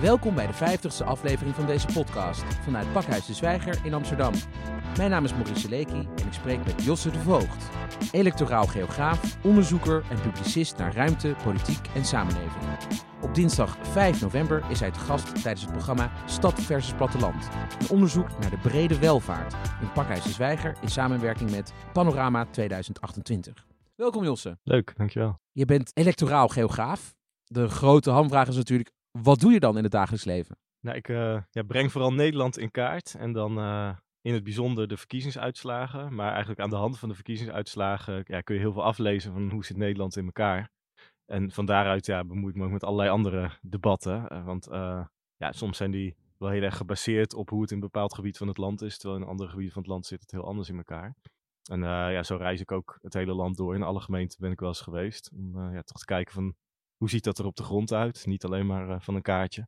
Welkom bij de 50ste aflevering van deze podcast vanuit Pakhuis de Zwijger in Amsterdam. Mijn naam is Maurice Leekie en ik spreek met Josse de Voogd, electoraal geograaf, onderzoeker en publicist naar ruimte, politiek en samenleving. Op dinsdag 5 november is hij te gast tijdens het programma Stad versus Platteland. Een onderzoek naar de brede welvaart in Pakhuis de Zwijger in samenwerking met Panorama 2028. Welkom Josse. Leuk, dankjewel. Je bent electoraal geograaf. De grote hamvraag is natuurlijk, wat doe je dan in het dagelijks leven? Nou, ik uh, ja, breng vooral Nederland in kaart en dan uh, in het bijzonder de verkiezingsuitslagen. Maar eigenlijk aan de hand van de verkiezingsuitslagen ja, kun je heel veel aflezen van hoe zit Nederland in elkaar. En van daaruit ja, bemoei ik me ook met allerlei andere debatten. Uh, want ja, soms zijn die wel heel erg gebaseerd op hoe het in een bepaald gebied van het land is. Terwijl in een ander gebied van het land zit het heel anders in elkaar. En ja, zo reis ik ook het hele land door. In alle gemeenten ben ik wel eens geweest. Om ja, toch te kijken van hoe ziet dat er op de grond uit? Niet alleen maar uh, van een kaartje.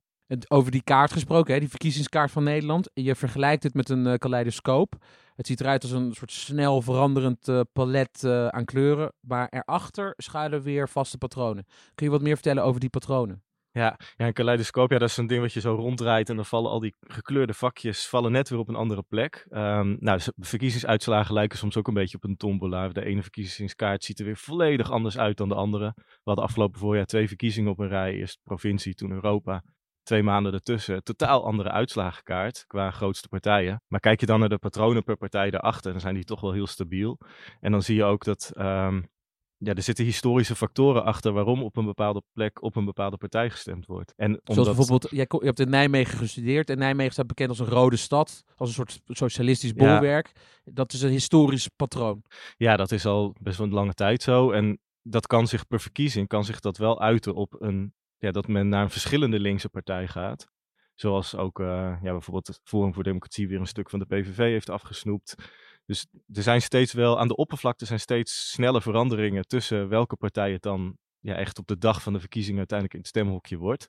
Over die kaart gesproken, hè, die verkiezingskaart van Nederland. Je vergelijkt het met een uh, kaleidoscoop. Het ziet eruit als een soort snel veranderend uh, palet aan kleuren. Maar erachter schuilen weer vaste patronen. Kun je wat meer vertellen over die patronen? Ja, ja, een kaleidoscoop, ja, dat is een ding wat je zo ronddraait en dan vallen al die gekleurde vakjes vallen net weer op een andere plek. Um, nou, dus verkiezingsuitslagen lijken soms ook een beetje op een tombola. De ene verkiezingskaart ziet er weer volledig anders uit dan de andere. We hadden afgelopen voorjaar twee verkiezingen op een rij. Eerst provincie, toen Europa. Twee maanden ertussen. Totaal andere uitslagenkaart qua grootste partijen. Maar kijk je dan naar de patronen per partij daarachter, dan zijn die toch wel heel stabiel. En dan zie je ook dat um, ja, er zitten historische factoren achter waarom op een bepaalde plek op een bepaalde partij gestemd wordt. En omdat... Zoals bijvoorbeeld, jij, je hebt in Nijmegen gestudeerd en Nijmegen staat bekend als een rode stad, als een soort socialistisch bolwerk. Dat is een historisch patroon. Ja, dat is al best wel een lange tijd zo. En dat kan zich per verkiezing, kan zich dat wel uiten op een, ja, dat men naar een verschillende linkse partij gaat. Zoals ook uh, ja, bijvoorbeeld het Forum voor Democratie weer een stuk van de PVV heeft afgesnoept. Dus er zijn steeds wel, aan de oppervlakte zijn steeds snelle veranderingen tussen welke partij het dan ja, echt op de dag van de verkiezingen uiteindelijk in het stemhokje wordt.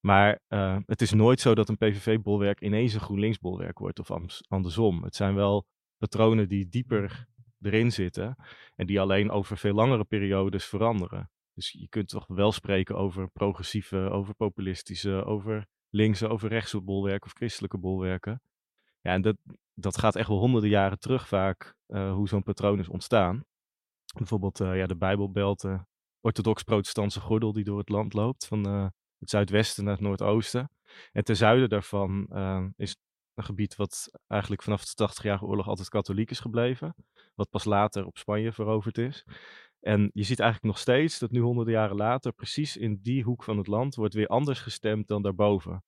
Maar uh, het is nooit zo dat een PVV-bolwerk ineens een GroenLinks-bolwerk wordt of andersom. Het zijn wel patronen die dieper erin zitten en die alleen over veel langere periodes veranderen. Dus je kunt toch wel spreken over progressieve, over populistische, over linkse, over rechtse bolwerken of christelijke bolwerken. Ja, en dat, dat gaat echt wel honderden jaren terug vaak, uh, hoe zo'n patroon is ontstaan. Bijvoorbeeld uh, ja, de Bijbelbelt, orthodox-protestantse gordel die door het land loopt, van het zuidwesten naar het noordoosten. En ten zuiden daarvan is een gebied wat eigenlijk vanaf de 80-jarige oorlog altijd katholiek is gebleven. Wat pas later op Spanje veroverd is. En je ziet eigenlijk nog steeds dat nu honderden jaren later, precies in die hoek van het land, wordt weer anders gestemd dan daarboven.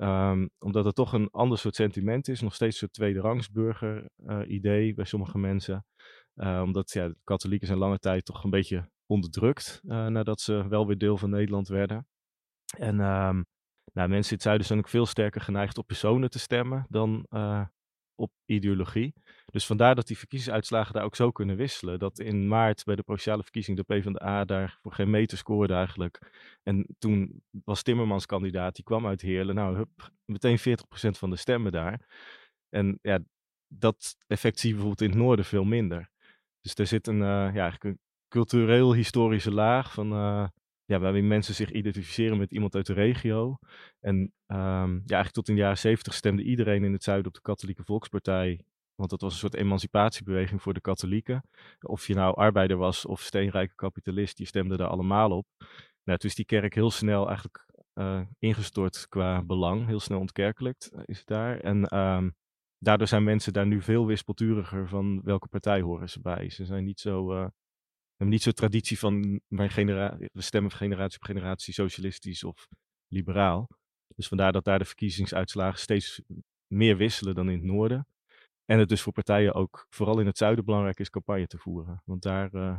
Um, omdat het toch een ander soort sentiment is. Nog steeds een tweederangsburger uh, idee bij sommige mensen. Uh, omdat ja, de katholieken zijn lange tijd toch een beetje onderdrukt. Uh, nadat ze wel weer deel van Nederland werden. En um, nou, mensen in het zuiden zijn ook veel sterker geneigd op personen te stemmen dan op ideologie. Dus vandaar dat die verkiezingsuitslagen daar ook zo kunnen wisselen. Dat in maart bij de provinciale verkiezing de PvdA daar voor geen meter scoorde eigenlijk. En toen was Timmermans kandidaat, die kwam uit Heerlen. Nou, hup, meteen 40% van de stemmen daar. En ja, dat effect zie je bijvoorbeeld in het noorden veel minder. Dus er zit een, uh, ja, een cultureel-historische laag van... Uh, ja, waarin mensen zich identificeren met iemand uit de regio. En um, ja, eigenlijk tot in de jaren zeventig stemde iedereen in het zuiden op de Katholieke Volkspartij. Want dat was een soort emancipatiebeweging voor de katholieken. Of je nou arbeider was of steenrijke kapitalist, die stemde daar allemaal op. Nou, toen is die kerk heel snel eigenlijk uh, ingestort qua belang. Heel snel ontkerkelijkt uh, is het daar. En um, daardoor zijn mensen daar nu veel wispelturiger van welke partij horen ze bij. Ze zijn niet zo uh, hebben niet zo'n traditie van mijn genera we stemmen generatie op generatie socialistisch of liberaal. Dus vandaar dat daar de verkiezingsuitslagen steeds meer wisselen dan in het noorden. En het dus voor partijen ook vooral in het zuiden belangrijk is campagne te voeren. Want daar uh,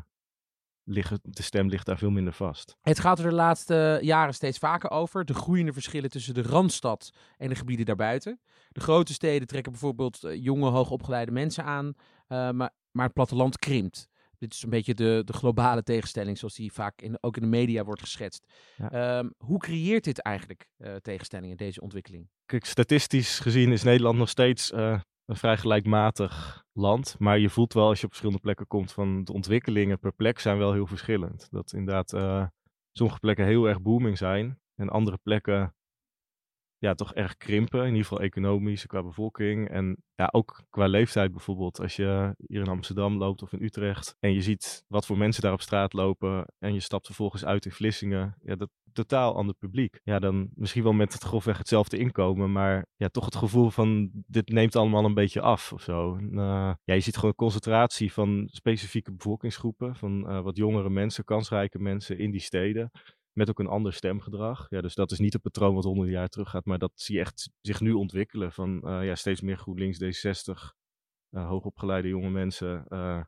de stem ligt daar veel minder vast. Het gaat er de laatste jaren steeds vaker over. De groeiende verschillen tussen de Randstad en de gebieden daarbuiten. De grote steden trekken bijvoorbeeld uh, jonge, hoogopgeleide mensen aan. Maar, maar het platteland krimpt. Dit is een beetje de, de globale tegenstelling, zoals die vaak in, ook in de media wordt geschetst. Ja. Um, hoe creëert dit eigenlijk uh, tegenstellingen, deze ontwikkeling? Kijk, statistisch gezien is Nederland nog steeds uh, een vrij gelijkmatig land. Maar je voelt wel als je op verschillende plekken komt van de ontwikkelingen per plek zijn wel heel verschillend. Dat inderdaad uh, sommige plekken heel erg booming zijn en andere plekken ja, toch erg krimpen. In ieder geval economisch, qua bevolking. En ja, ook qua leeftijd bijvoorbeeld. Als je hier in Amsterdam loopt of in Utrecht. En je ziet wat voor mensen daar op straat lopen. En je stapt vervolgens uit in Vlissingen. Ja, dat totaal ander publiek. Ja, dan misschien wel met het grofweg hetzelfde inkomen. Maar ja, toch het gevoel van dit neemt allemaal een beetje af of zo. En, uh, ja, je ziet gewoon een concentratie van specifieke bevolkingsgroepen. Van uh, wat jongere mensen, kansrijke mensen in die steden met ook een ander stemgedrag. Ja, dus dat is niet het patroon wat honderden jaar terug gaat, maar dat zie je echt zich nu ontwikkelen. Van uh, ja, steeds meer GroenLinks, D60, uh, hoogopgeleide jonge mensen uh,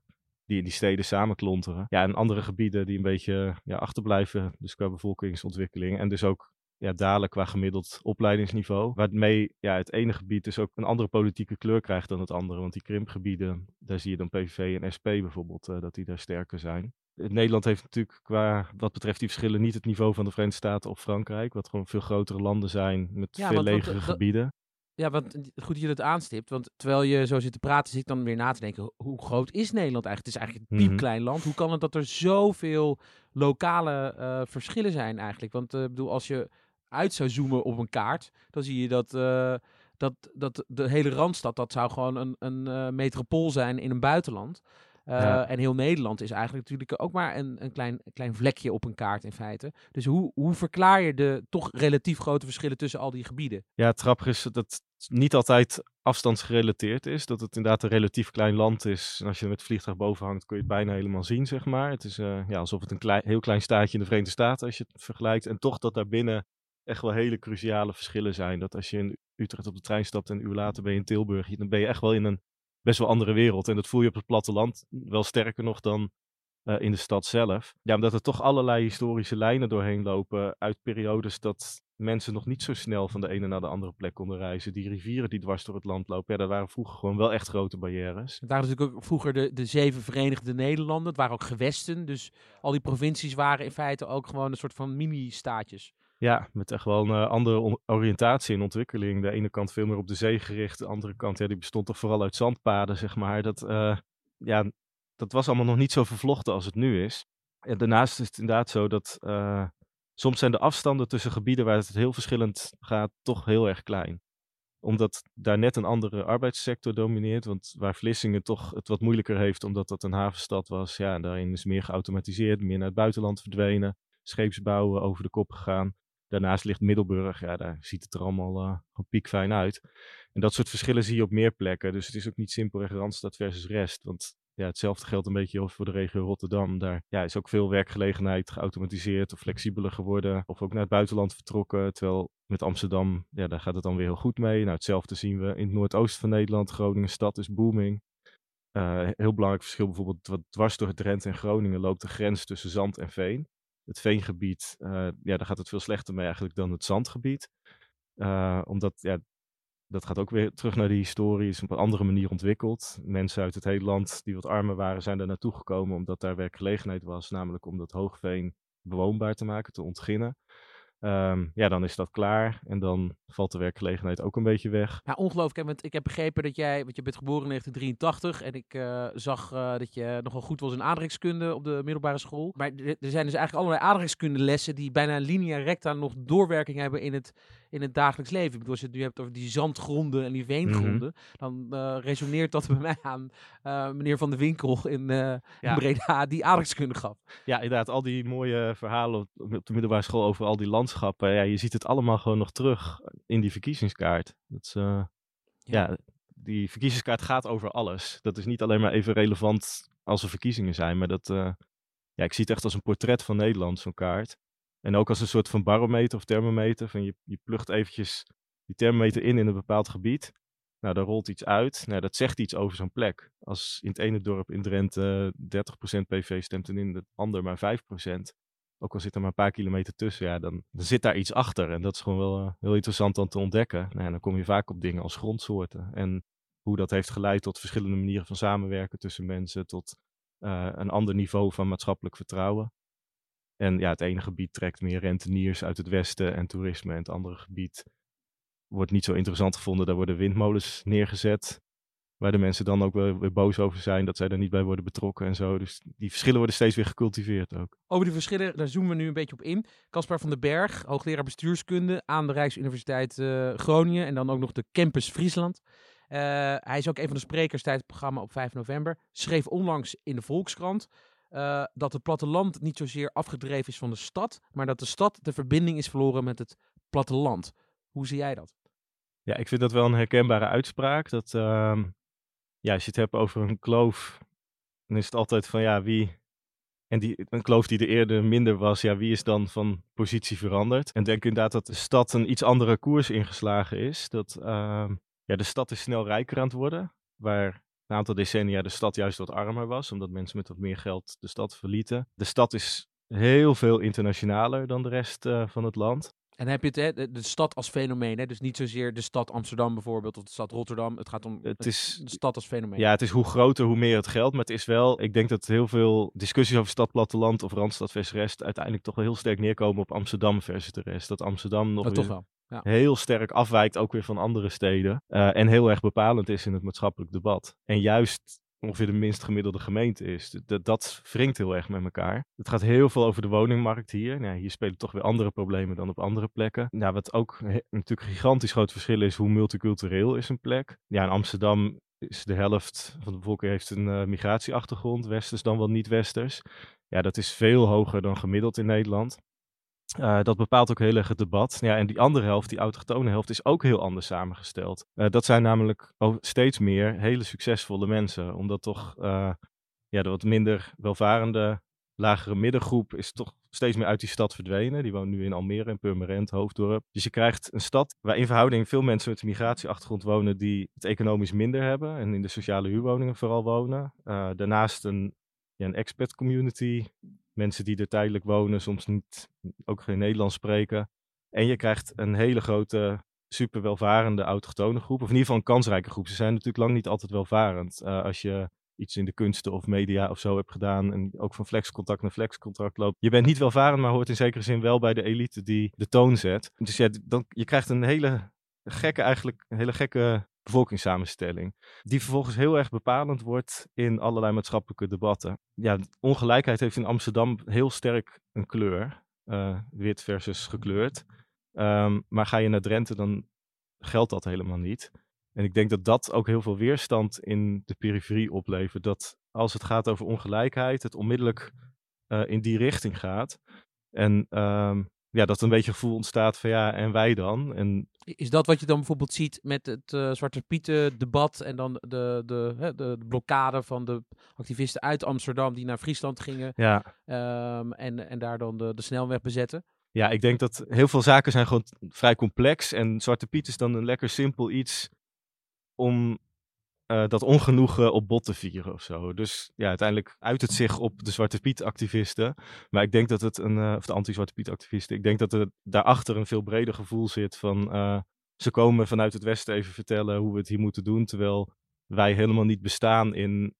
die in die steden samenklonteren. Ja, en andere gebieden die een beetje ja, achterblijven, dus qua bevolkingsontwikkeling. En dus ook ja, dalen qua gemiddeld opleidingsniveau. Waarmee ja, het ene gebied dus ook een andere politieke kleur krijgt dan het andere. Want die krimpgebieden, daar zie je dan PVV en SP bijvoorbeeld, dat die daar sterker zijn. Nederland heeft natuurlijk qua wat betreft die verschillen niet het niveau van de Verenigde Staten of Frankrijk, wat gewoon veel grotere landen zijn met ja, veel want, legere want, gebieden. Ja, want goed dat je dat aanstipt, want terwijl je zo zit te praten, zit ik dan weer na te denken, hoe groot is Nederland eigenlijk? Het is eigenlijk een piepklein land. Hoe kan het dat er zoveel lokale uh, verschillen zijn eigenlijk? Want ik uh, bedoel, als je uit zou zoomen op een kaart, dan zie je dat, uh, dat, dat de hele Randstad, dat zou gewoon een, een metropool zijn in een buitenland. Ja. En heel Nederland is eigenlijk natuurlijk ook maar een, een klein, klein vlekje op een kaart in feite. Dus hoe, hoe verklaar je de toch relatief grote verschillen tussen al die gebieden? Ja, het grappige is dat het niet altijd afstandsgerelateerd is. Dat het inderdaad een relatief klein land is. En als je er met het vliegtuig boven hangt, kun je het bijna helemaal zien, zeg maar. Het is uh, ja, alsof het een klein, heel klein staatje in de Verenigde Staten, als je het vergelijkt. En toch dat daarbinnen echt wel hele cruciale verschillen zijn. Dat als je in Utrecht op de trein stapt en een uur later ben je in Tilburg, dan ben je echt wel in een best wel andere wereld. En dat voel je op het platteland wel sterker nog dan uh, in de stad zelf. Ja, omdat er toch allerlei historische lijnen doorheen lopen uit periodes dat mensen nog niet zo snel van de ene naar de andere plek konden reizen. Die rivieren die dwars door het land lopen, ja, daar waren vroeger gewoon wel echt grote barrières. Het waren natuurlijk ook vroeger de, de zeven Verenigde Nederlanden. Het waren ook gewesten, dus al die provincies waren in feite ook gewoon een soort van mini-staatjes. Ja, met echt wel een uh, andere oriëntatie en ontwikkeling. De ene kant veel meer op de zee gericht, de andere kant ja, die bestond toch vooral uit zandpaden, zeg maar. Dat, uh, ja, dat was allemaal nog niet zo vervlochten als het nu is. En daarnaast is het inderdaad zo dat uh, soms zijn de afstanden tussen gebieden waar het heel verschillend gaat toch heel erg klein. Omdat daar net een andere arbeidssector domineert, want waar Vlissingen toch het wat moeilijker heeft omdat dat een havenstad was, ja, daarin is meer geautomatiseerd, meer naar het buitenland verdwenen, scheepsbouwen over de kop gegaan. Daarnaast ligt Middelburg, ja, daar ziet het er allemaal uh, piekfijn uit. En dat soort verschillen zie je op meer plekken. Dus het is ook niet simpelweg Randstad versus rest. Want ja, hetzelfde geldt een beetje voor de regio Rotterdam. Daar ja, is ook veel werkgelegenheid geautomatiseerd of flexibeler geworden. Of ook naar het buitenland vertrokken. Terwijl met Amsterdam, ja, daar gaat het dan weer heel goed mee. Nou, hetzelfde zien we in het noordoosten van Nederland. Groningen stad is booming. Uh, heel belangrijk verschil bijvoorbeeld, wat dwars door Drenthe en Groningen loopt de grens tussen zand en veen het veengebied, uh, ja, daar gaat het veel slechter mee eigenlijk dan het zandgebied. Uh, omdat, ja, dat gaat ook weer terug naar die historie, is op een andere manier ontwikkeld. Mensen uit het hele land die wat armer waren, zijn daar naartoe gekomen omdat daar werkgelegenheid was, namelijk om dat hoogveen bewoonbaar te maken, te ontginnen. Um, ja, dan is dat klaar en dan valt de werkgelegenheid ook een beetje weg. Ja, ongelooflijk. Want ik heb begrepen dat jij, want je bent geboren in 1983 en ik uh, zag uh, dat je nogal goed was in aardrijkskunde op de middelbare school. Maar er zijn dus eigenlijk allerlei aardrijkskundelessen die bijna linea recta nog doorwerking hebben in het, in het dagelijks leven. Ik bedoel, als je het nu hebt over die zandgronden en die veengronden, -hmm. dan uh, resoneert dat bij mij aan meneer Van der Winkel in, ja. in Breda, die aardrijkskunde gaf. Ja, inderdaad. Al die mooie verhalen op de middelbare school over al die landschappen. Ja, je ziet het allemaal gewoon nog terug in die verkiezingskaart. Dat is, ja. ja. die verkiezingskaart gaat over alles. Dat is niet alleen maar even relevant als er verkiezingen zijn, maar dat, ja, ik zie het echt als een portret van Nederland, zo'n kaart. En ook als een soort van barometer of thermometer. Van je, je plugt eventjes die thermometer in in een bepaald gebied. Nou, daar rolt iets uit. Nou, dat zegt iets over zo'n plek. Als in het ene dorp in Drenthe 30% PV stemt en in het ander maar 5%. Ook al zit er maar een paar kilometer tussen, ja, dan, zit daar iets achter. En dat is gewoon wel uh, heel interessant dan te ontdekken. Nou, ja, dan kom je vaak op dingen als grondsoorten. En hoe dat heeft geleid tot verschillende manieren van samenwerken tussen mensen. Tot uh, een ander niveau van maatschappelijk vertrouwen. En ja, het ene gebied trekt meer renteniers uit het westen en toerisme. En het andere gebied wordt niet zo interessant gevonden. Daar worden windmolens neergezet. Waar de mensen dan ook wel weer boos over zijn dat zij er niet bij worden betrokken en zo. Dus die verschillen worden steeds weer gecultiveerd ook. Over die verschillen, daar zoomen we nu een beetje op in. Caspar van den Berg, hoogleraar bestuurskunde aan de Rijksuniversiteit uh, Groningen en dan ook nog de Campus Friesland. Uh, hij is ook een van de sprekers tijdens het programma op 5 november. Schreef onlangs in de Volkskrant uh, dat het platteland niet zozeer afgedreven is van de stad, maar dat de stad de verbinding is verloren met het platteland. Hoe zie jij dat? Ja, ik vind dat wel een herkenbare uitspraak. Dat, uh, ja, als je het hebt over een kloof, dan is het altijd van ja, wie. En die, een kloof die er eerder minder was, ja, wie is dan van positie veranderd? En denk inderdaad dat de stad een iets andere koers ingeslagen is. Dat uh, ja, de stad is snel rijker aan het worden. Waar een aantal decennia de stad juist wat armer was, omdat mensen met wat meer geld de stad verlieten. De stad is heel veel internationaler dan de rest uh, van het land. En dan heb je het, hè, de, de stad als fenomeen. Hè? Dus niet zozeer de stad Amsterdam bijvoorbeeld of de stad Rotterdam. Het gaat om het is, de stad als fenomeen. Ja, het is hoe groter, hoe meer het geld. Maar het is wel, ik denk dat heel veel discussies over stad platteland of Randstad versus rest uiteindelijk toch wel heel sterk neerkomen op Amsterdam versus de rest. Dat Amsterdam nog oh, toch wel. Heel sterk afwijkt ook weer van andere steden. Uh, en heel erg bepalend is in het maatschappelijk debat. En juist ongeveer de minst gemiddelde gemeente is. Dat, dat wringt heel erg met elkaar. Het gaat heel veel over de woningmarkt hier. Nou, hier spelen toch weer andere problemen dan op andere plekken. Nou, wat ook natuurlijk een gigantisch groot verschil is, hoe multicultureel is een plek. Ja, in Amsterdam is de helft van de bevolking heeft een uh, migratieachtergrond, westers dan wel niet-westers. Ja, dat is veel hoger dan gemiddeld in Nederland. Uh, dat bepaalt ook heel erg het debat. Ja, en die andere helft, die autochtone helft, is ook heel anders samengesteld. Uh, dat zijn namelijk steeds meer hele succesvolle mensen. Omdat toch uh, ja, de wat minder welvarende, lagere middengroep is toch steeds meer uit die stad verdwenen. Die woont nu in Almere, in Purmerend, Hoofddorp. Dus je krijgt een stad waar in verhouding veel mensen met een migratieachtergrond wonen die het economisch minder hebben. En in de sociale huurwoningen vooral wonen. daarnaast een, ja, een expat community mensen die er tijdelijk wonen, soms niet, ook geen Nederlands spreken. En je krijgt een hele grote, super welvarende autochtone groep, of in ieder geval een kansrijke groep. Ze zijn natuurlijk lang niet altijd welvarend. Uh, als je iets in de kunsten of media of zo hebt gedaan en ook van flexcontact naar flexcontract loopt. Je bent niet welvarend, maar hoort in zekere zin wel bij de elite die de toon zet. Dus ja, dan, je krijgt een hele gekke, eigenlijk een hele gekke bevolkingssamenstelling. Die vervolgens heel erg bepalend wordt in allerlei maatschappelijke debatten. Ja, ongelijkheid heeft in Amsterdam heel sterk een kleur. Uh, wit versus gekleurd. Um, maar ga je naar Drenthe, dan geldt dat helemaal niet. En ik denk dat dat ook heel veel weerstand in de periferie oplevert. Dat als het gaat over ongelijkheid, het onmiddellijk uh, in die richting gaat. En um, ja, dat een beetje gevoel ontstaat van ja, en wij dan? En... Is dat wat je dan bijvoorbeeld ziet met het uh, Zwarte Pieten debat en dan de, de, hè, de, de, blokkade van de activisten uit Amsterdam die naar Friesland gingen ja. Um, en, en daar dan de, de snelweg bezetten? Ja, ik denk dat heel veel zaken zijn gewoon vrij complex en Zwarte Piet is dan een lekker simpel iets om uh, dat ongenoegen op bot te vieren of zo. Dus ja, uiteindelijk uit het zich op de Zwarte Piet-activisten. Maar ik denk dat het een, uh, of de anti-Zwarte Piet-activisten, ik denk dat er daarachter een veel breder gevoel zit van uh, ze komen vanuit het Westen even vertellen hoe we het hier moeten doen, terwijl wij helemaal niet bestaan in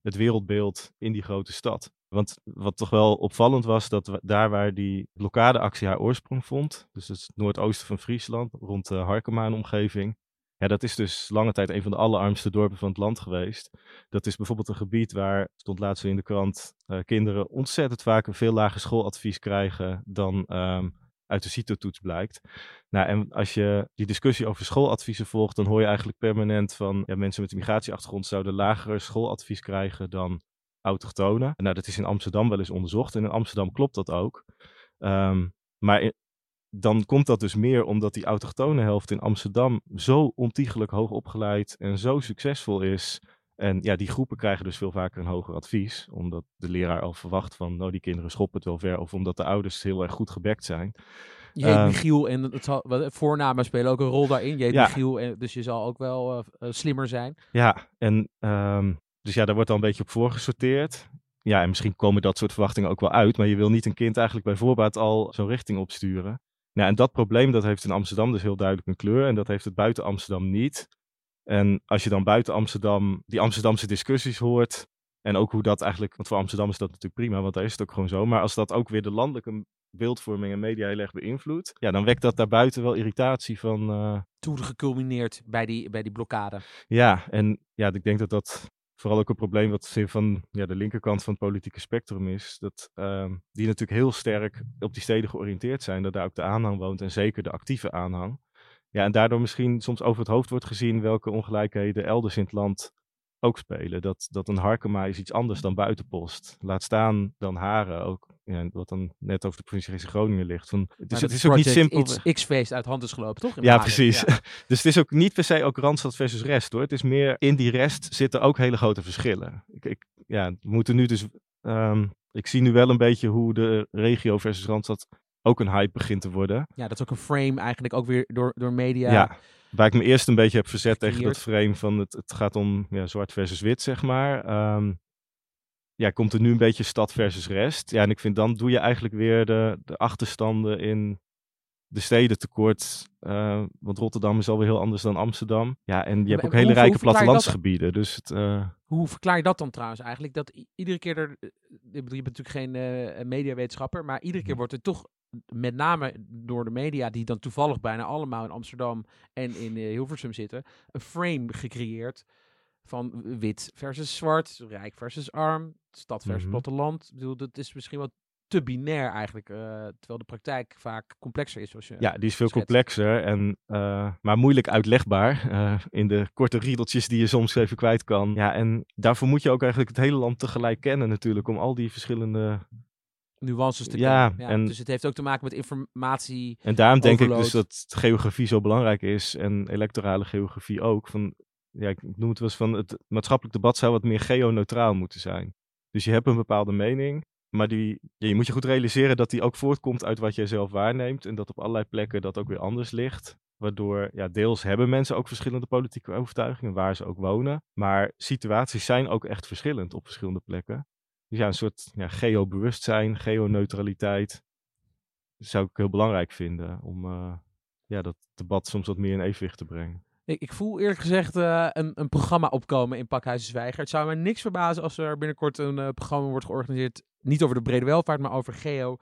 het wereldbeeld in die grote stad. Want wat toch wel opvallend was, dat daar waar die blokkadeactie haar oorsprong vond, dus het noordoosten van Friesland, rond de Harkema en omgeving, ja, dat is dus lange tijd een van de allerarmste dorpen van het land geweest. Dat is bijvoorbeeld een gebied waar, stond laatst in de krant, uh, kinderen ontzettend vaak een veel lager schooladvies krijgen dan um, uit de CITO-toets blijkt. Nou, en als je die discussie over schooladviezen volgt, dan hoor je eigenlijk permanent van ja, mensen met een migratieachtergrond zouden lager schooladvies krijgen dan autochtonen. Nou, dat is in Amsterdam wel eens onderzocht en in Amsterdam klopt dat ook. Um, maar dan komt dat dus meer omdat die autochtone helft in Amsterdam zo ontiegelijk hoog opgeleid en zo succesvol is. En ja, die groepen krijgen dus veel vaker een hoger advies, omdat de leraar al verwacht van, nou die kinderen schoppen het wel ver, of omdat de ouders heel erg goed gebekt zijn. Je heet uh, Michiel en het zal, voornamen spelen ook een rol daarin. Je heet ja. Michiel, en, dus je zal ook wel uh, slimmer zijn. Ja, en um, dus ja, daar wordt dan een beetje op voorgesorteerd. Ja, en misschien komen dat soort verwachtingen ook wel uit, maar je wil niet een kind eigenlijk bij voorbaat al zo'n richting opsturen. Nou, en dat probleem dat heeft in Amsterdam dus heel duidelijk een kleur en dat heeft het buiten Amsterdam niet. En als je dan buiten Amsterdam die Amsterdamse discussies hoort en ook hoe dat eigenlijk, want voor Amsterdam is dat natuurlijk prima, want daar is het ook gewoon zo, maar als dat ook weer de landelijke beeldvorming en media heel erg beïnvloedt, ja, dan wekt dat daarbuiten wel irritatie van... Uh... Toen geculmineerd bij die, bij die blokkade. Ja, en ja, ik denk dat dat vooral ook een probleem wat van ja, de linkerkant van het politieke spectrum is. Dat uh, die natuurlijk heel sterk op die steden georiënteerd zijn. Dat daar ook de aanhang woont en zeker de actieve aanhang. Ja, en daardoor misschien soms over het hoofd wordt gezien welke ongelijkheden elders in het land ook spelen. Dat, dat een Harkema is iets anders dan buitenpost. Laat staan dan Haren ook. Ja, wat dan net over de provincie Groningen ligt. Van, dus het is ook niet simpel. X-feest uit hand is gelopen, toch? ja, precies. dus het is ook niet per se ook Randstad versus rest hoor. Het is meer in die rest zitten ook hele grote verschillen. Ik, ik ja, we moeten nu dus. Um, ik zie nu wel een beetje hoe de regio versus Randstad ook een hype begint te worden. Ja, dat is ook een frame eigenlijk ook weer door, door media. Ja, waar ik me eerst een beetje heb verzet tegen dat frame van het, het gaat om ja, zwart versus wit, zeg maar. Um, ja, komt er nu een beetje stad versus rest. Ja, en ik vind dan doe je eigenlijk weer de, de achterstanden in de steden tekort. Uh, want Rotterdam is alweer heel anders dan Amsterdam. Ja, en je hebt ook hele rijke plattelandsgebieden. Dus het, uh... Hoe verklaar je dat dan trouwens eigenlijk? Dat iedere keer er. Eh, je bent natuurlijk geen uh, mediawetenschapper, maar iedere keer wordt er toch met name door de media, die dan toevallig bijna allemaal in Amsterdam en in uh, Hilversum zitten, een frame gecreëerd van wit versus zwart, rijk versus arm, stad versus mm platteland. Ik bedoel, dat is misschien wat te binair eigenlijk, uh, terwijl de praktijk vaak complexer is. Zoals je ja, die is veel complexer, en, uh, maar moeilijk uitlegbaar uh, in de korte riedeltjes die je soms even kwijt kan. Ja, en daarvoor moet je ook eigenlijk het hele land tegelijk kennen natuurlijk, om al die verschillende nuances te ja, kennen. Ja, en, dus het heeft ook te maken met informatie. En daarom denk ik dus dat geografie zo belangrijk is en electorale geografie ook. Van, ja, ik noem het wel eens van het maatschappelijk debat zou wat meer geoneutraal moeten zijn. Dus je hebt een bepaalde mening, maar die, ja, je moet je goed realiseren dat die ook voortkomt uit wat jij zelf waarneemt en dat op allerlei plekken dat ook weer anders ligt. Waardoor, ja, deels hebben mensen ook verschillende politieke overtuigingen waar ze ook wonen. Maar situaties zijn ook echt verschillend op verschillende plekken. Dus ja, een soort ja, geobewustzijn, geoneutraliteit. zou ik heel belangrijk vinden om uh, ja, dat debat soms wat meer in evenwicht te brengen. Ik, ik voel eerlijk gezegd uh, een, een programma opkomen in Pakhuizen Zwijger. Het zou me niks verbazen als er binnenkort een uh, programma wordt georganiseerd. Niet over de brede welvaart, maar over geo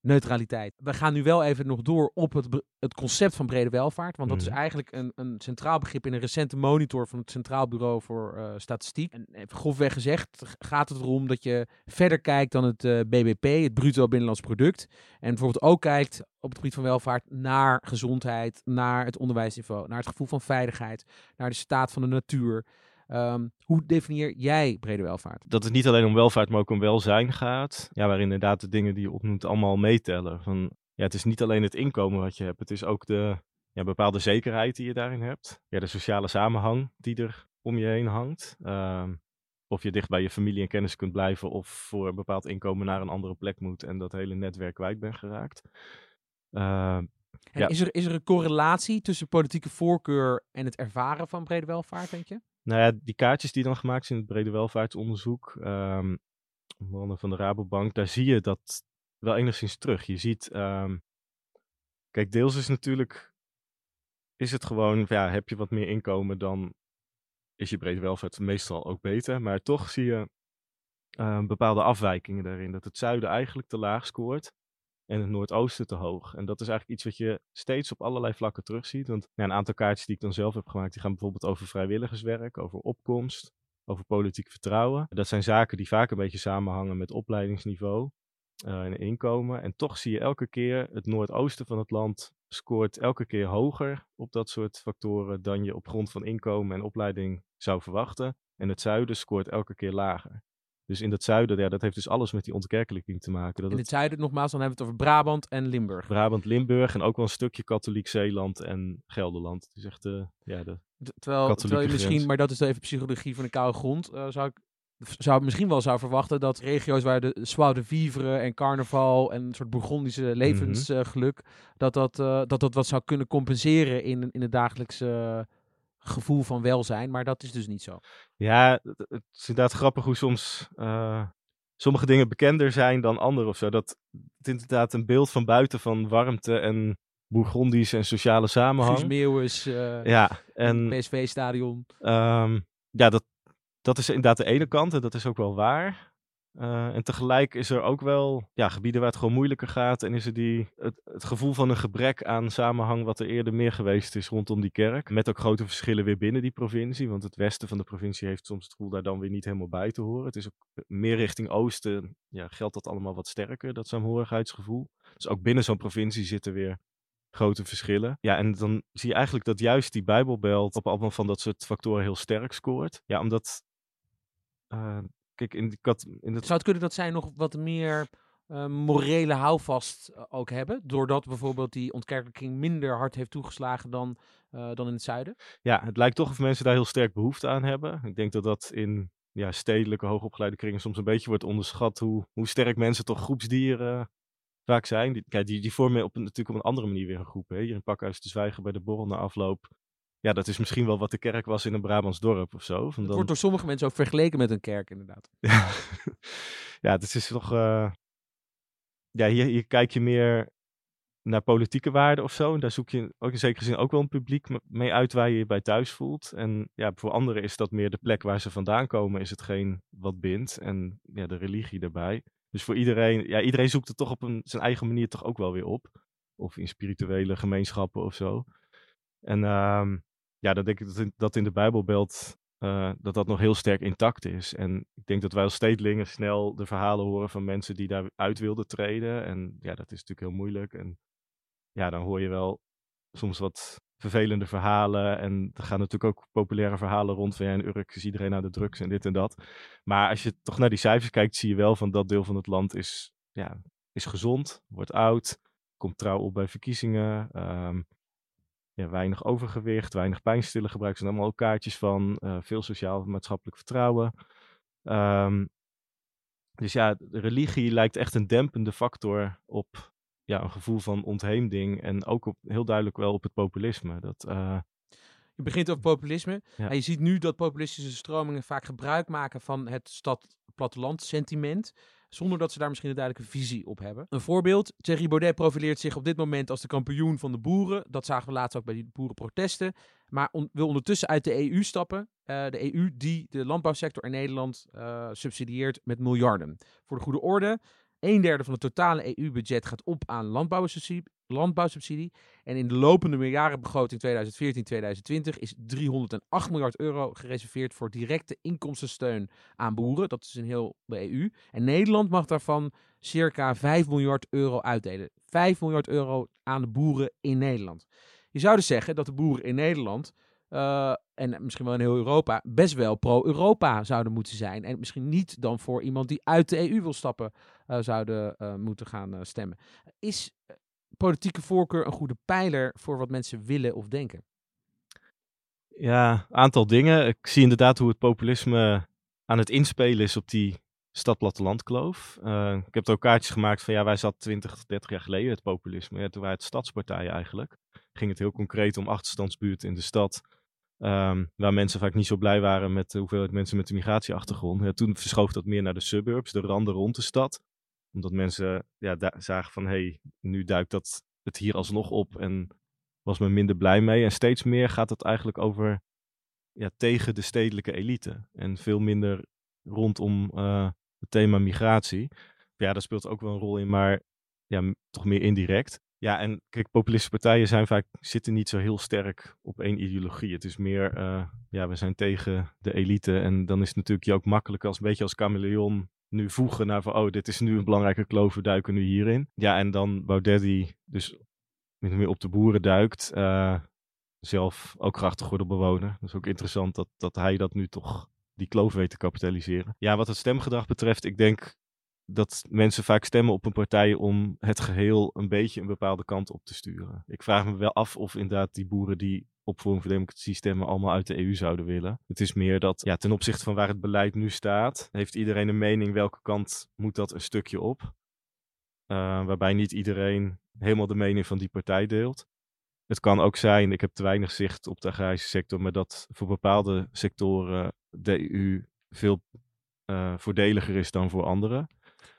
neutraliteit. We gaan nu wel even nog door op het, het concept van brede welvaart. Want dat is mhm. eigenlijk een, een centraal begrip in een recente monitor van het Centraal Bureau voor uh, Statistiek. En even grofweg gezegd gaat het erom dat je verder kijkt dan het uh, eh, BBP, het bruto binnenlands product. En bijvoorbeeld ook kijkt op het gebied van welvaart naar gezondheid, naar het onderwijsniveau, naar het gevoel van veiligheid, naar de staat van de natuur. Ehm, hoe definieer jij brede welvaart? Dat het niet alleen om welvaart, maar ook om welzijn gaat. Ja, waarin inderdaad de dingen die je opnoemt allemaal meetellen. Van, ja, het is niet alleen het inkomen wat je hebt, het is ook de ja, bepaalde zekerheid die je daarin hebt. Ja, de sociale samenhang die er om je heen hangt. Ehm, of je dicht bij je familie en kennis kunt blijven of voor een bepaald inkomen naar een andere plek moet en dat hele netwerk kwijt bent geraakt. Uh, ja. is, er, is er een correlatie tussen politieke voorkeur en het ervaren van brede welvaart, denk je? Nou ja, die kaartjes die dan gemaakt zijn in het brede welvaartsonderzoek, um, van de Rabobank, daar zie je dat wel enigszins terug. Je ziet, um, kijk, deels is natuurlijk, is het gewoon, ja, heb je wat meer inkomen, dan is je brede welvaart meestal ook beter. Maar toch zie je uh, bepaalde afwijkingen daarin. Dat het zuiden eigenlijk te laag scoort en het Noordoosten te hoog. En dat is eigenlijk iets wat je steeds op allerlei vlakken terugziet. Want ja, een aantal kaartjes die ik dan zelf heb gemaakt, die gaan bijvoorbeeld over vrijwilligerswerk, over opkomst, over politiek vertrouwen. Dat zijn zaken die vaak een beetje samenhangen met opleidingsniveau uh, en inkomen. En toch zie je elke keer het Noordoosten van het land scoort elke keer hoger op dat soort factoren dan je op grond van inkomen en opleiding zou verwachten. En het zuiden scoort elke keer lager. Dus in het zuiden, ja, dat heeft dus alles met die ontkerkelijking te maken. Dat in het, zuiden, nogmaals, dan hebben we het over Brabant en Limburg. Brabant, Limburg en ook wel een stukje katholiek Zeeland en Gelderland. Het is echt uh, ja, de terwijl, terwijl je misschien, maar dat is even psychologie van de koude grond, uh, zou ik zou misschien wel zou verwachten dat regio's waar de Soir de Vivre en carnaval en een soort Bourgondische mhm. levensgeluk, dat, dat, uh, dat dat wat zou kunnen compenseren in, in het dagelijkse gevoel van welzijn, maar dat is dus niet zo. Ja, het is inderdaad grappig hoe soms uh, sommige dingen bekender zijn dan andere of zo. Dat het inderdaad een beeld van buiten van warmte en Bourgondisch en sociale samenhang. Guus Meeuwis, uh, ja, en PSV-stadion. Um, ja, dat, dat is inderdaad de ene kant en dat is ook wel waar. Uh, en tegelijk is er ook wel ja, gebieden waar het gewoon moeilijker gaat. En is er die, het, gevoel van een gebrek aan samenhang wat er eerder meer geweest is rondom die kerk. Met ook grote verschillen weer binnen die provincie. Want het westen van de provincie heeft soms het gevoel daar dan weer niet helemaal bij te horen. Het is ook meer richting oosten. Ja, geldt dat allemaal wat sterker, dat saamhorigheidsgevoel. Dus ook binnen zo'n provincie zitten weer grote verschillen. Ja, en dan zie je eigenlijk dat juist die Bijbelbelt op allemaal van dat soort factoren heel sterk scoort. Ja, omdat uh, kijk, in, in het... Zou het kunnen dat zij nog wat meer uh, morele houvast uh, ook hebben? Doordat bijvoorbeeld die ontkerkelijking minder hard heeft toegeslagen dan, uh, dan in het zuiden? Ja, het lijkt toch of mensen daar heel sterk behoefte aan hebben. Ik denk dat dat in ja, stedelijke, hoogopgeleide kringen soms een beetje wordt onderschat hoe, hoe sterk mensen toch groepsdieren vaak zijn. Die, kijk, die, die vormen op, natuurlijk op een andere manier weer een groep. Hè? Hier in Pakhuis te zwijgen bij de borrel na afloop ja, dat is misschien wel wat de kerk was in een Brabants dorp of zo. Van dan... wordt door sommige mensen ook vergeleken met een kerk, inderdaad. ja, ja het is toch. Uh... Ja, hier, hier kijk je meer naar politieke waarden of zo. En daar zoek je ook in zekere zin ook wel een publiek mee uit waar je je bij thuis voelt. En ja, voor anderen is dat meer de plek waar ze vandaan komen, is hetgeen wat bindt. En ja, de religie daarbij. Dus voor iedereen, ja, iedereen zoekt het toch op een, zijn eigen manier toch ook wel weer op. Of in spirituele gemeenschappen of zo. En um, ja, dan denk ik dat in, dat in de Bijbelbeeld uh, dat dat nog heel sterk intact is. En ik denk dat wij als stedelingen snel de verhalen horen van mensen die daaruit wilden treden. En ja, dat is natuurlijk heel moeilijk. En ja, dan hoor je wel soms wat vervelende verhalen. En er gaan natuurlijk ook populaire verhalen rond van ja, in Urk is iedereen naar de drugs en dit en dat. Maar als je toch naar die cijfers kijkt, zie je wel van dat deel van het land is, ja, is gezond, wordt oud, komt trouw op bij verkiezingen. Um, ja, weinig overgewicht, weinig pijnstiller gebruiken. zijn allemaal ook kaartjes van uh, veel sociaal-maatschappelijk vertrouwen. Um, dus ja, religie lijkt echt een dempende factor op ja, een gevoel van ontheemding. En ook op, heel duidelijk wel op het populisme. Dat, uh, je begint over populisme. Ja. En je ziet nu dat populistische stromingen vaak gebruik maken van het stad-platteland sentiment zonder dat ze daar misschien een duidelijke visie op hebben. Een voorbeeld, Thierry Baudet profileert zich op dit moment als de kampioen van de boeren. Dat zagen we laatst ook bij die boerenprotesten. Maar wil ondertussen uit de EU stappen. Uh, de EU die de landbouwsector in Nederland uh, subsidieert met miljarden. Voor de goede orde, een derde van het totale EU-budget gaat op aan landbouwsubsidie, landbouwsubsidie. En in de lopende meerjarenbegroting 2014-2020 is 308 miljard euro gereserveerd voor directe inkomstensteun aan boeren. Dat is in heel de EU. En Nederland mag daarvan circa 5 miljard euro uitdelen. 5 miljard euro aan de boeren in Nederland. Je zou dus zeggen dat de boeren in Nederland uh, en misschien wel in heel Europa, best wel pro-Europa zouden moeten zijn. En misschien niet dan voor iemand die uit de EU wil stappen, uh, zouden uh, moeten gaan stemmen. Is politieke voorkeur een goede pijler voor wat mensen willen of denken? Ja, aantal dingen. Ik zie inderdaad hoe het populisme aan het inspelen is op die stad-platteland-kloof. ik heb er ook kaartjes gemaakt van ja, wij zat 20, 30 jaar geleden het populisme. Ja, toen waren het stadspartijen eigenlijk. Ging het heel concreet om achterstandsbuurten in de stad Um, waar mensen vaak niet zo blij waren met de hoeveelheid mensen met een migratieachtergrond. Ja, toen verschoof dat meer naar de suburbs, de randen rond de stad. Omdat mensen ja, zagen van, hey, nu duikt dat het hier alsnog op en was men minder blij mee. En steeds meer gaat het eigenlijk over ja, tegen de stedelijke elite. En veel minder rondom uh, het thema migratie. Ja, daar speelt ook wel een rol in, maar ja, toch meer indirect. Ja, en kijk, populistische partijen zijn vaak, zitten niet zo heel sterk op één ideologie. Het is meer, uh, ja, we zijn tegen de elite. En dan is het natuurlijk je ook makkelijk als een beetje als chameleon nu voegen naar van, oh, dit is nu een belangrijke kloof, we duiken nu hierin. Ja, en dan Baudet die dus meer op de boeren duikt, uh, zelf ook grachtengordelbewoner. Dat is ook interessant dat, dat hij dat nu toch die kloof weet te kapitaliseren. Ja, wat het stemgedrag betreft, ik denk dat mensen vaak stemmen op een partij om het geheel een beetje een bepaalde kant op te sturen. Ik vraag me wel af of inderdaad die boeren die op Forum voor Democratie stemmen allemaal uit de EU zouden willen. Het is meer dat ja, ten opzichte van waar het beleid nu staat, heeft iedereen een mening welke kant moet dat een stukje op. Uh, waarbij niet iedereen helemaal de mening van die partij deelt. Het kan ook zijn, ik heb te weinig zicht op de agrarische sector, maar dat voor bepaalde sectoren de EU veel uh, voordeliger is dan voor anderen.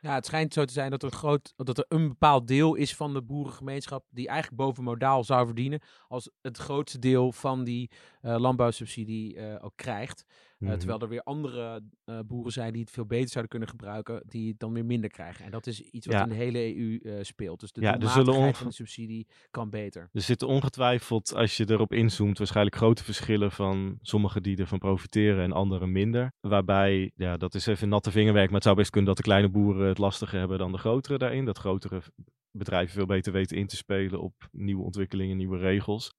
Ja, het schijnt zo te zijn dat er, een groot, dat er een bepaald deel is van de boerengemeenschap die eigenlijk boven modaal zou verdienen als het grootste deel van die uh, landbouwsubsidie uh, ook krijgt. Mhm. terwijl er weer andere eh, boeren zijn die het veel beter zouden kunnen gebruiken, die het dan weer minder krijgen. En dat is iets wat Ja. in de hele EU eh, speelt. Dus de Ja, er zullen van de subsidie kan beter. Er zitten ongetwijfeld, als je erop inzoomt, waarschijnlijk grote verschillen van sommigen die ervan profiteren en anderen minder. Waarbij, ja, dat is even natte vingerwerk, maar het zou best kunnen dat de kleine boeren het lastiger hebben dan de grotere daarin. Dat grotere bedrijven veel beter weten in te spelen op nieuwe ontwikkelingen, nieuwe regels.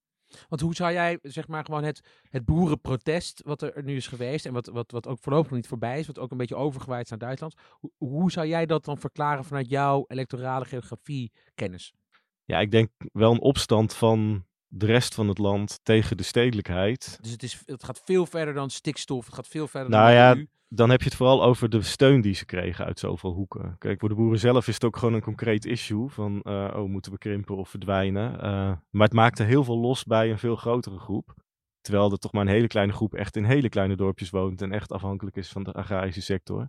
Want hoe zou jij, zeg maar, gewoon het, het boerenprotest, wat er nu is geweest en wat, wat, wat ook voorlopig nog niet voorbij is, wat ook een beetje overgewaaid is naar Duitsland, hoe, hoe zou jij dat dan verklaren vanuit jouw electorale geografie kennis? Ja, ik denk wel een opstand van de rest van het land tegen de stedelijkheid. Dus het, is, het gaat veel verder dan stikstof, het gaat veel verder Nou dan ja, EU. Dan heb je het vooral over de steun die ze kregen uit zoveel hoeken. Kijk, voor de boeren zelf is het ook gewoon een concreet issue van, eh, oh, moeten we krimpen of verdwijnen? Eh, maar het maakte heel veel los bij een veel grotere groep. Terwijl er toch maar een hele kleine groep echt in hele kleine dorpjes woont en echt afhankelijk is van de agrarische sector.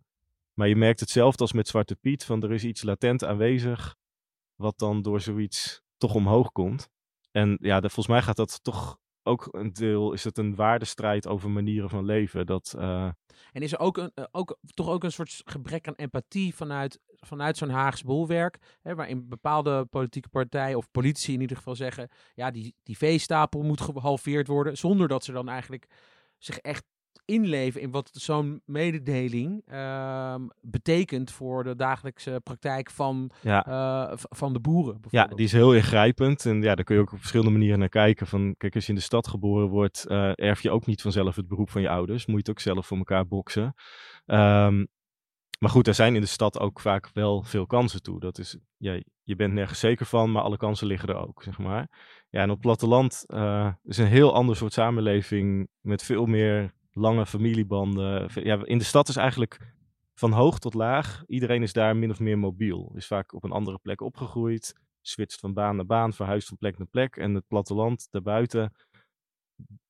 Maar je merkt hetzelfde als met Zwarte Piet, van er is iets latent aanwezig, wat dan door zoiets toch omhoog komt. En ja, volgens mij gaat dat toch ook een deel, is het een waardestrijd over manieren van leven. Dat, eh, En is er ook, een, eh, ook toch ook een soort gebrek aan empathie vanuit, vanuit zo'n Haags bolwerk, hè, waarin bepaalde politieke partijen of politici in ieder geval zeggen, ja, die, die veestapel moet gehalveerd worden, zonder dat ze dan eigenlijk zich echt inleven in wat zo'n mededeling ehm, betekent voor de dagelijkse praktijk van, ja, eh, van de boeren. Ja, die is heel ingrijpend. En ja, daar kun je ook op verschillende manieren naar kijken. Van, kijk, als je in de stad geboren wordt, eh, erf je ook niet vanzelf het beroep van je ouders. Moet je het ook zelf voor elkaar boksen. Ehm, maar goed, er zijn in de stad ook vaak wel veel kansen toe. Dat is, ja, je bent nergens zeker van, maar alle kansen liggen er ook, zeg maar. Ja, en op het platteland eh, is een heel ander soort samenleving met veel meer lange familiebanden. Ja, in de stad is eigenlijk van hoog tot laag, iedereen is daar min of meer mobiel. Is vaak op een andere plek opgegroeid switcht van baan naar baan, verhuist van plek naar plek. En het platteland daarbuiten,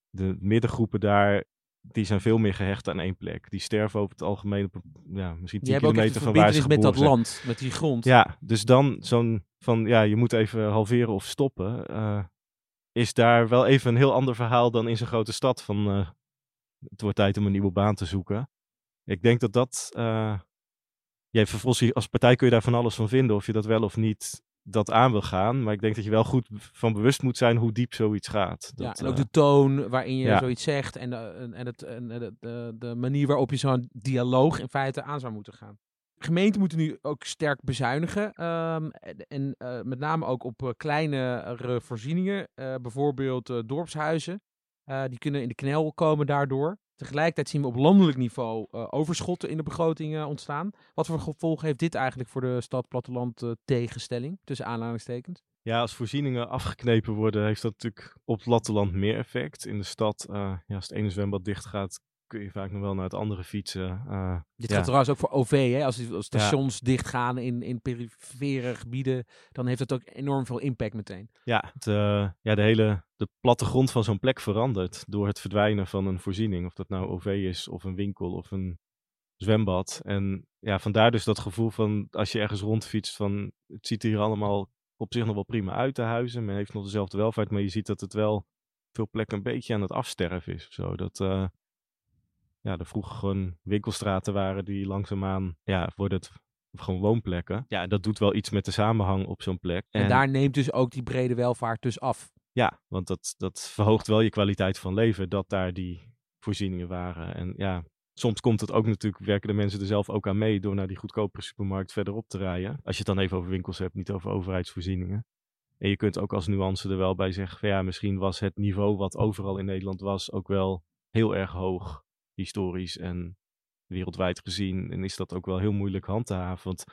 de middengroepen daar, die zijn veel meer gehecht aan één plek. Die sterven over het algemeen op ja, misschien 10 Die hebben ook echt kilometer van waar ze met dat zijn. land, met die grond. Ja, dus dan zo'n van, ja, je moet even halveren of stoppen. eh, is daar wel even een heel ander verhaal dan in zo'n grote stad. Van, eh, het wordt tijd om een nieuwe baan te zoeken. Ik denk dat dat... eh ja, vervolgens als partij kun je daar van alles van vinden. Of je dat wel of niet dat aan wil gaan. Maar ik denk dat je wel goed van bewust moet zijn hoe diep zoiets gaat. Ja, en ook eh, de toon waarin je ja. zoiets zegt en, de, en, het, en de, de, de manier waarop je zo'n dialoog in feite aan zou moeten gaan. Gemeenten moeten nu ook sterk bezuinigen. ehm, en eh, met name ook op eh, kleinere voorzieningen. eh, bijvoorbeeld eh, dorpshuizen. Eh, die kunnen in de knel komen daardoor. Tegelijkertijd zien we op landelijk niveau eh, overschotten in de begrotingen ontstaan. Wat voor gevolgen heeft dit eigenlijk voor de stad-platteland eh, tegenstelling? Tussen aanhalingstekens. Ja, als voorzieningen afgeknepen worden, heeft dat natuurlijk op het platteland meer effect. In de stad, ja, als het ene zwembad dicht gaat, kun je vaak nog wel naar het andere fietsen. eh, Dit Ja. gaat trouwens ook voor OV. Hè? Als, die- als stations dichtgaan in, in perifere gebieden, dan heeft het ook enorm veel impact meteen. ja, het, eh, ja, de hele de plattegrond van zo'n plek verandert door het verdwijnen van een voorziening. Of dat nou OV is, of een winkel, of een zwembad. En ja, vandaar dus dat gevoel van, als je ergens rondfietst, van het ziet hier allemaal op zich nog wel prima uit, de huizen. Men heeft nog dezelfde welvaart, maar je ziet dat het wel veel plekken een beetje aan het afsterven is. Of zo. Dat, eh, ja, er vroeger gewoon winkelstraten waren die langzaamaan, ja, worden het gewoon woonplekken. Ja, dat doet wel iets met de samenhang op zo'n plek. En, daar neemt dus ook die brede welvaart dus af. Ja, want dat, dat verhoogt wel je kwaliteit van leven, dat daar die voorzieningen waren. En ja, soms komt het ook natuurlijk, werken de mensen er zelf ook aan mee door naar die goedkopere supermarkt verderop te rijden. Als je het dan even over winkels hebt, niet over overheidsvoorzieningen. En je kunt ook als nuance er wel bij zeggen, van ja, misschien was het niveau wat overal in Nederland was ook wel heel erg hoog, historisch en wereldwijd gezien. En is dat ook wel heel moeilijk hand te haven, want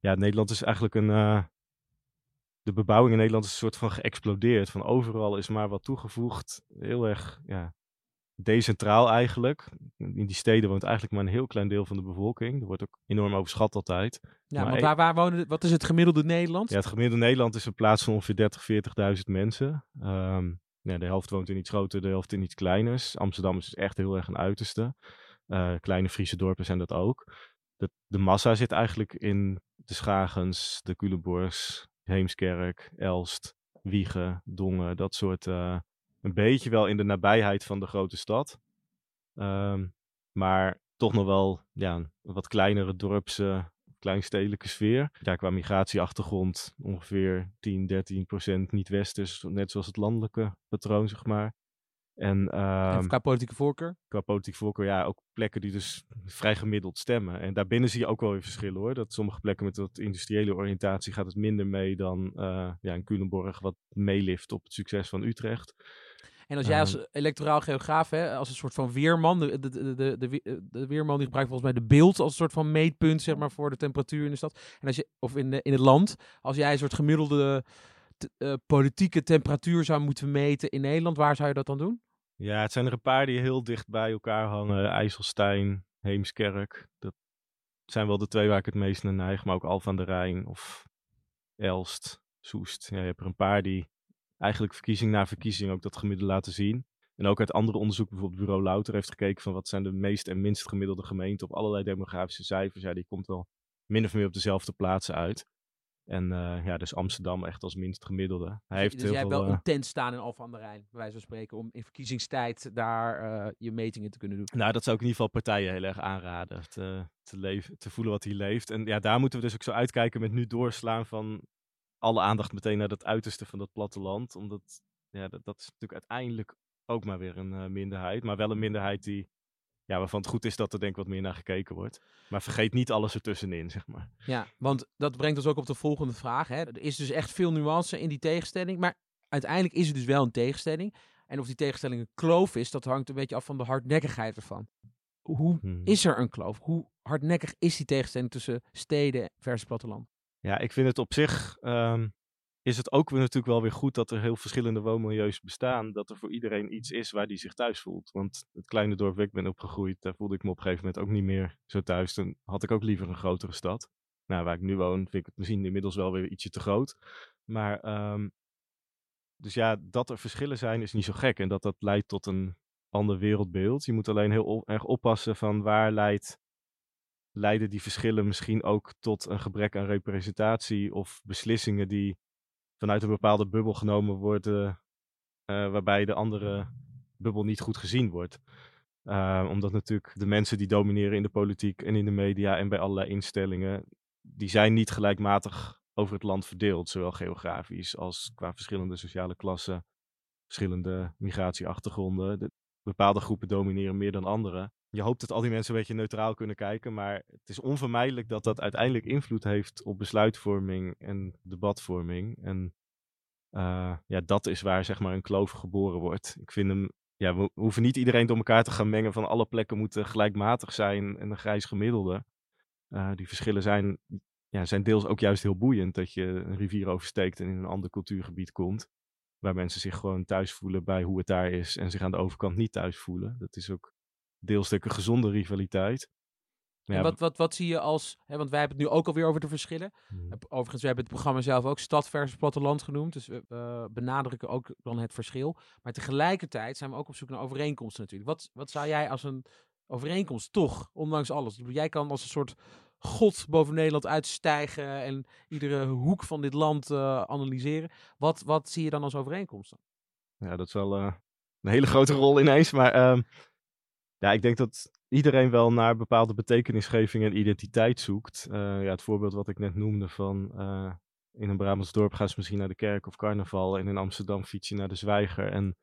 ja, Nederland is eigenlijk een... eh, de bebouwing in Nederland is een soort van geëxplodeerd. Van overal is maar wat toegevoegd. Heel erg ja, decentraal eigenlijk. In die steden woont eigenlijk maar een heel klein deel van de bevolking. Er wordt ook enorm overschat altijd. Ja, Maar want e- waar, waar wonen, wat is het gemiddelde Nederland? Ja, het gemiddelde Nederland is een plaats van ongeveer 30, 40.000 mensen. Ehm, ja, de helft woont in iets groter, de helft in iets kleiners. Amsterdam is dus echt heel erg een uiterste. Eh, kleine Friese dorpen zijn dat ook. De, de massa zit eigenlijk in de Schagens, de Culemborgs, Heemskerk, Elst, Wiegen, Dongen, dat soort. eh, een beetje wel in de nabijheid van de grote stad. Ehm, Maar toch nog wel ja, wat kleinere dorpse, kleinstedelijke sfeer. Ja, qua migratieachtergrond ongeveer 10, 13 procent niet-westers, net zoals het landelijke patroon, zeg maar. En, en um, qua politieke voorkeur? qua politieke voorkeur, ja, ook plekken die dus vrij gemiddeld stemmen. En daarbinnen zie je ook wel weer verschillen hoor. Dat sommige plekken met wat industriële oriëntatie gaat het minder mee dan uh, ja, in Culemborg, wat meelift op het succes van Utrecht. En als jij als electoraal geograaf, hè, als een soort van weerman, de, de, de, de, weerman die gebruikt volgens mij de beeld als een soort van meetpunt, zeg maar, voor de temperatuur in de stad. En als je, of in, de, in het land, als jij een soort gemiddelde te, uh, politieke temperatuur zou moeten meten in Nederland, waar zou je dat dan doen? Ja, het zijn er een paar die heel dicht bij elkaar hangen. IJsselstein, Heemskerk. Dat zijn wel de twee waar ik het meest naar neig. Maar ook Alphen aan de Rijn of Elst, Soest. Ja, je hebt er een paar die eigenlijk verkiezing na verkiezing ook dat gemiddelde laten zien. En ook uit andere onderzoek, bijvoorbeeld Bureau Louter heeft gekeken van wat zijn de meest en minst gemiddelde gemeenten op allerlei demografische cijfers. Ja, die komt wel min of meer op dezelfde plaatsen uit. En uh, ja, dus Amsterdam echt als minst gemiddelde. Hij heeft dus heel jij veel, wel uh, een tent staan in Alphen aan de Rijn, bij wijze van spreken, om in verkiezingstijd daar uh, je metingen te kunnen doen. Nou, dat zou ik in ieder geval partijen heel erg aanraden. Te, te, leven, te voelen wat hier leeft. En ja, daar moeten we dus ook zo uitkijken met nu doorslaan van alle aandacht meteen naar dat uiterste van dat platteland. Omdat, ja, dat, dat is natuurlijk uiteindelijk ook maar weer een uh, minderheid. Maar wel een minderheid die, ja, waarvan het goed is dat er denk ik wat meer naar gekeken wordt. Maar vergeet niet alles ertussenin, zeg maar. Ja, want dat brengt ons ook op de volgende vraag. Hè. Er is dus echt veel nuance in die tegenstelling. Maar uiteindelijk is het dus wel een tegenstelling. En of die tegenstelling een kloof is, dat hangt een beetje af van de hardnekkigheid ervan. Hoe Hmm. is er een kloof? Hoe hardnekkig is die tegenstelling tussen steden versus platteland? Ja, ik vind het op zich um, is het ook natuurlijk wel weer goed dat er heel verschillende woonmilieus bestaan. Dat er voor iedereen iets is waar die zich thuis voelt. Want het kleine dorp waar ik ben opgegroeid, daar voelde ik me op een gegeven moment ook niet meer zo thuis. Dan had ik ook liever een grotere stad. Nou, waar ik nu woon, vind ik het misschien inmiddels wel weer ietsje te groot. Maar, um, dus ja, dat er verschillen zijn is niet zo gek. En dat dat leidt tot een ander wereldbeeld. Je moet alleen heel erg oppassen van waar leidt leiden die verschillen misschien ook tot een gebrek aan representatie of beslissingen die vanuit een bepaalde bubbel genomen worden, uh, waarbij de andere bubbel niet goed gezien wordt. Uh, omdat natuurlijk de mensen die domineren in de politiek en in de media en bij allerlei instellingen, die zijn niet gelijkmatig over het land verdeeld, zowel geografisch als qua verschillende sociale klassen, verschillende migratieachtergronden. De, bepaalde groepen domineren meer dan andere je hoopt dat al die mensen een beetje neutraal kunnen kijken, maar het is onvermijdelijk dat dat uiteindelijk invloed heeft op besluitvorming en debatvorming. En uh, ja, dat is waar zeg maar een kloof geboren wordt. Ik vind hem, ja, we hoeven niet iedereen door elkaar te gaan mengen van alle plekken moeten gelijkmatig zijn en een grijs gemiddelde. Uh, die verschillen zijn, ja, zijn deels ook juist heel boeiend dat je een rivier oversteekt en in een ander cultuurgebied komt. Waar mensen zich gewoon thuis voelen bij hoe het daar is en zich aan de overkant niet thuis voelen. Dat is ook deels een gezonde rivaliteit. Ja, en wat, wat, wat zie je als, hè, want wij hebben het nu ook alweer over de verschillen. Hmm. Overigens, we hebben het programma zelf ook stad versus platteland genoemd. Dus we uh, benadrukken ook dan het verschil. Maar tegelijkertijd zijn we ook op zoek naar overeenkomsten natuurlijk. Wat, wat zou jij als een overeenkomst toch, ondanks alles? Jij kan als een soort god boven Nederland uitstijgen en iedere hoek van dit land uh, analyseren. Wat, wat zie je dan als overeenkomsten? Ja, dat is wel uh, een hele grote rol ineens, maar... Uh... Ja, ik denk dat iedereen wel naar bepaalde betekenisgeving en identiteit zoekt. Uh, ja, het voorbeeld wat ik net noemde van in een Brabants dorp gaan ze misschien naar de kerk of carnaval en in Amsterdam fiets je naar de zwijger en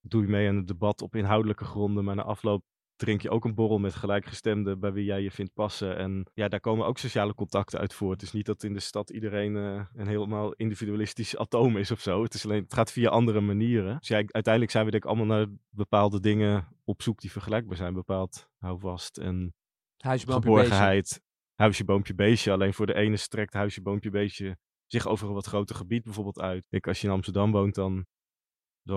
doe je mee aan het debat op inhoudelijke gronden, maar na afloop drink je ook een borrel met gelijkgestemden bij wie jij je vindt passen. En ja, daar komen ook sociale contacten uit voort. Het is niet dat in de stad iedereen uh, een helemaal individualistisch atoom is of zo. Het, is alleen, het gaat via andere manieren. Dus ja, uiteindelijk zijn we denk ik allemaal naar bepaalde dingen op zoek die vergelijkbaar zijn. Bepaald houvast en geborgenheid. Beestje. Huisje, boompje, beestje. Alleen voor de ene strekt huisje, boompje, beestje zich over een wat groter gebied bijvoorbeeld uit. Ik, als je in Amsterdam woont, dan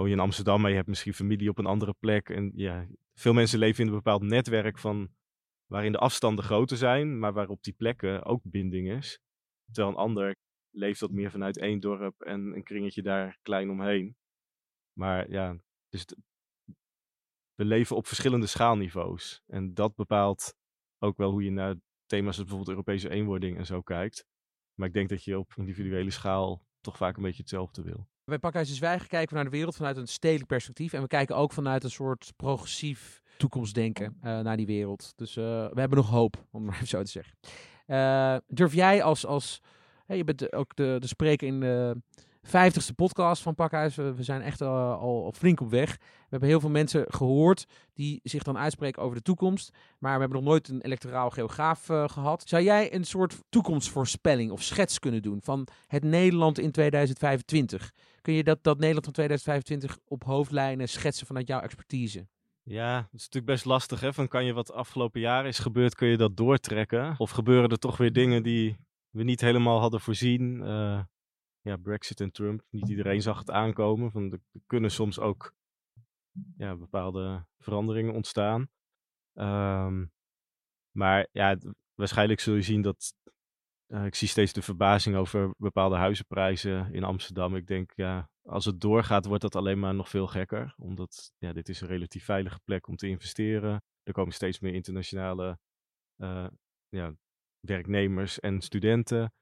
je in Amsterdam, maar je hebt misschien familie op een andere plek. En ja, veel mensen leven in een bepaald netwerk van waarin de afstanden groter zijn, maar waarop die plekken ook binding is. Terwijl een ander leeft wat meer vanuit één dorp en een kringetje daar klein omheen. Maar ja, dus we leven op verschillende schaalniveaus. En dat bepaalt ook wel hoe je naar thema's als bijvoorbeeld Europese eenwording en zo kijkt. Maar ik denk dat je op individuele schaal toch vaak een beetje hetzelfde wil. Bij Pakhuis de Zwijger kijken we naar de wereld vanuit een stedelijk perspectief. En we kijken ook vanuit een soort progressief toekomstdenken uh, naar die wereld. Dus uh, we hebben nog hoop, om maar even zo te zeggen. Uh, durf jij als, als hey, je bent ook de, de spreker in de vijftigste podcast van Pakhuis. We, zijn echt al, al, flink op weg. We hebben heel veel mensen gehoord die zich dan uitspreken over de toekomst. Maar we hebben nog nooit een electoraal geograaf uh, gehad. Zou jij een soort toekomstvoorspelling of schets kunnen doen van het Nederland in 2025? Kun je dat, dat Nederland van 2025 op hoofdlijnen schetsen vanuit jouw expertise? Ja, het is natuurlijk best lastig. Hè? Van kan je wat afgelopen jaren is gebeurd, kun je dat doortrekken? Of gebeuren er toch weer dingen die we niet helemaal hadden voorzien? Uh, ja, Brexit en Trump, niet iedereen zag het aankomen. Van er kunnen soms ook ja, bepaalde veranderingen ontstaan. Um, maar ja, waarschijnlijk zul je zien dat. Uh, ik zie steeds de verbazing over bepaalde huizenprijzen in Amsterdam. Ik denk, ja, als het doorgaat, wordt dat alleen maar nog veel gekker. Omdat ja, dit is een relatief veilige plek om te investeren. Er komen steeds meer internationale uh, ja, werknemers en studenten.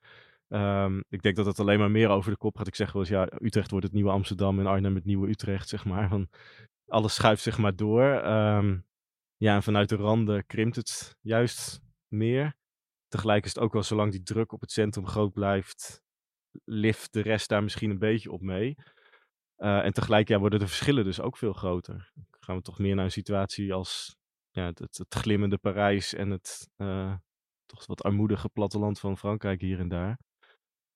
Um, ik denk dat het alleen maar meer over de kop gaat. Ik zeg wel eens, ja, Utrecht wordt het nieuwe Amsterdam en Arnhem het nieuwe Utrecht, zeg maar. Alles schuift zeg maar door. Um, ja, en vanuit de randen krimpt het juist meer. Tegelijk is het ook wel, zolang die druk op het centrum groot blijft, lift de rest daar misschien een beetje op mee. Uh, en tegelijk ja, worden de verschillen dus ook veel groter. Dan gaan we toch meer naar een situatie als ja, het, glimmende Parijs en het uh, toch wat armoedige platteland van Frankrijk hier en daar.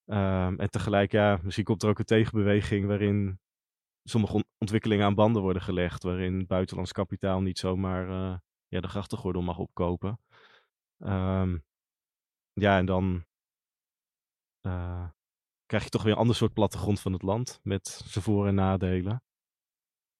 Um, en tegelijk, ja, misschien komt er ook een tegenbeweging waarin sommige ontwikkelingen aan banden worden gelegd. Waarin buitenlands kapitaal niet zomaar uh, ja, de grachtengordel mag opkopen. Um, ja, en dan uh, krijg je toch weer een ander soort plattegrond van het land. Met zijn voor- en nadelen.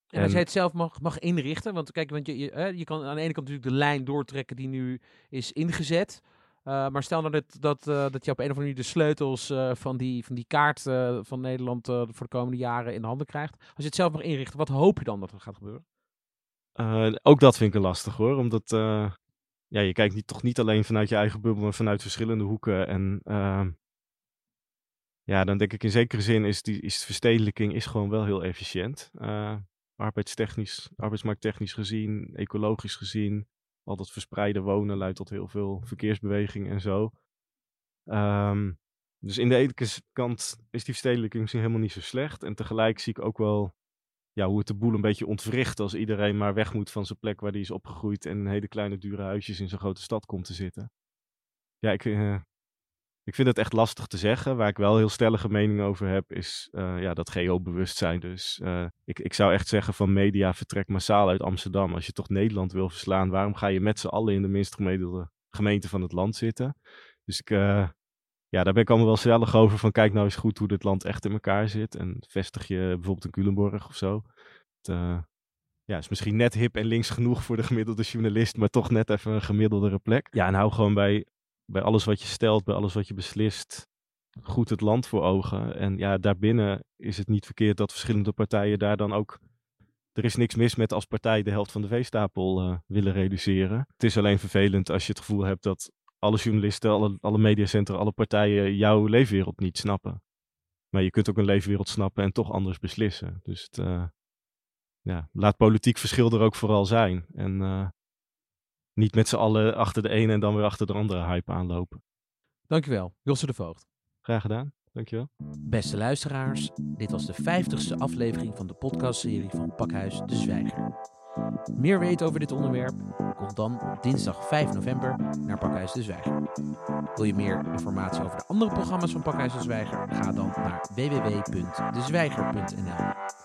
En als jij het zelf mag, mag inrichten, want kijk, want je, je, je kan aan de ene kant natuurlijk de lijn doortrekken die nu is ingezet. Uh, maar stel nou dat, dat, uh, dat je op een of andere manier de sleutels uh, van, die, van die kaart van Nederland voor de komende jaren in de handen krijgt. Als je het zelf mag inrichten, wat hoop je dan dat er gaat gebeuren? ook dat vind ik lastig hoor. Omdat ja, je kijkt niet, toch niet alleen vanuit je eigen bubbel, maar vanuit verschillende hoeken. En ehm, ja, dan denk ik in zekere zin is, die, is de verstedelijking is gewoon wel heel efficiënt. arbeidstechnisch, arbeidsmarkttechnisch gezien, ecologisch gezien al dat verspreide wonen leidt tot heel veel verkeersbeweging en zo. Um, dus in de ene kant is die verstedelijking misschien helemaal niet zo slecht. En tegelijk zie ik ook wel ja, hoe het de boel een beetje ontwricht als iedereen maar weg moet van zijn plek waar hij is opgegroeid en in hele kleine dure huisjes in zo'n grote stad komt te zitten. Ja, ik, uh, ik vind het echt lastig te zeggen. Waar ik wel heel stellige mening over heb, is uh, ja, dat geobewustzijn. Dus uh, ik, ik zou echt zeggen van media vertrekt massaal uit Amsterdam. Als je toch Nederland wil verslaan, waarom ga je met z'n allen in de minst gemiddelde gemeente van het land zitten? Dus ik, uh, ja, daar ben ik allemaal wel stellig over van kijk nou eens goed hoe dit land echt in elkaar zit. En vestig je bijvoorbeeld in Culemborg of zo. Het, ja, is misschien net hip en links genoeg voor de gemiddelde journalist, maar toch net even een gemiddeldere plek. Ja, en hou gewoon bij bij alles wat je stelt, bij alles wat je beslist, goed het land voor ogen. En ja, daarbinnen is het niet verkeerd dat verschillende partijen daar dan ook. Er is niks mis met als partij de helft van de veestapel uh, willen reduceren. Het is alleen vervelend als je het gevoel hebt dat alle journalisten, alle, alle mediacentra, alle partijen jouw leefwereld niet snappen. Maar je kunt ook een leefwereld snappen en toch anders beslissen. Dus het, uh, ja, laat politiek verschil er ook vooral zijn. En uh, niet met z'n allen achter de ene en dan weer achter de andere hype aanlopen. Dankjewel, Josse de Voogd. Graag gedaan, dankjewel. Beste luisteraars, dit was de vijftigste aflevering van de podcastserie van Pakhuis de Zwijger. Meer weten over dit onderwerp? Kom dan dinsdag 5 november naar Pakhuis de Zwijger. Wil je meer informatie over de andere programma's van Pakhuis de Zwijger? Ga dan naar www.dezwijger.nl.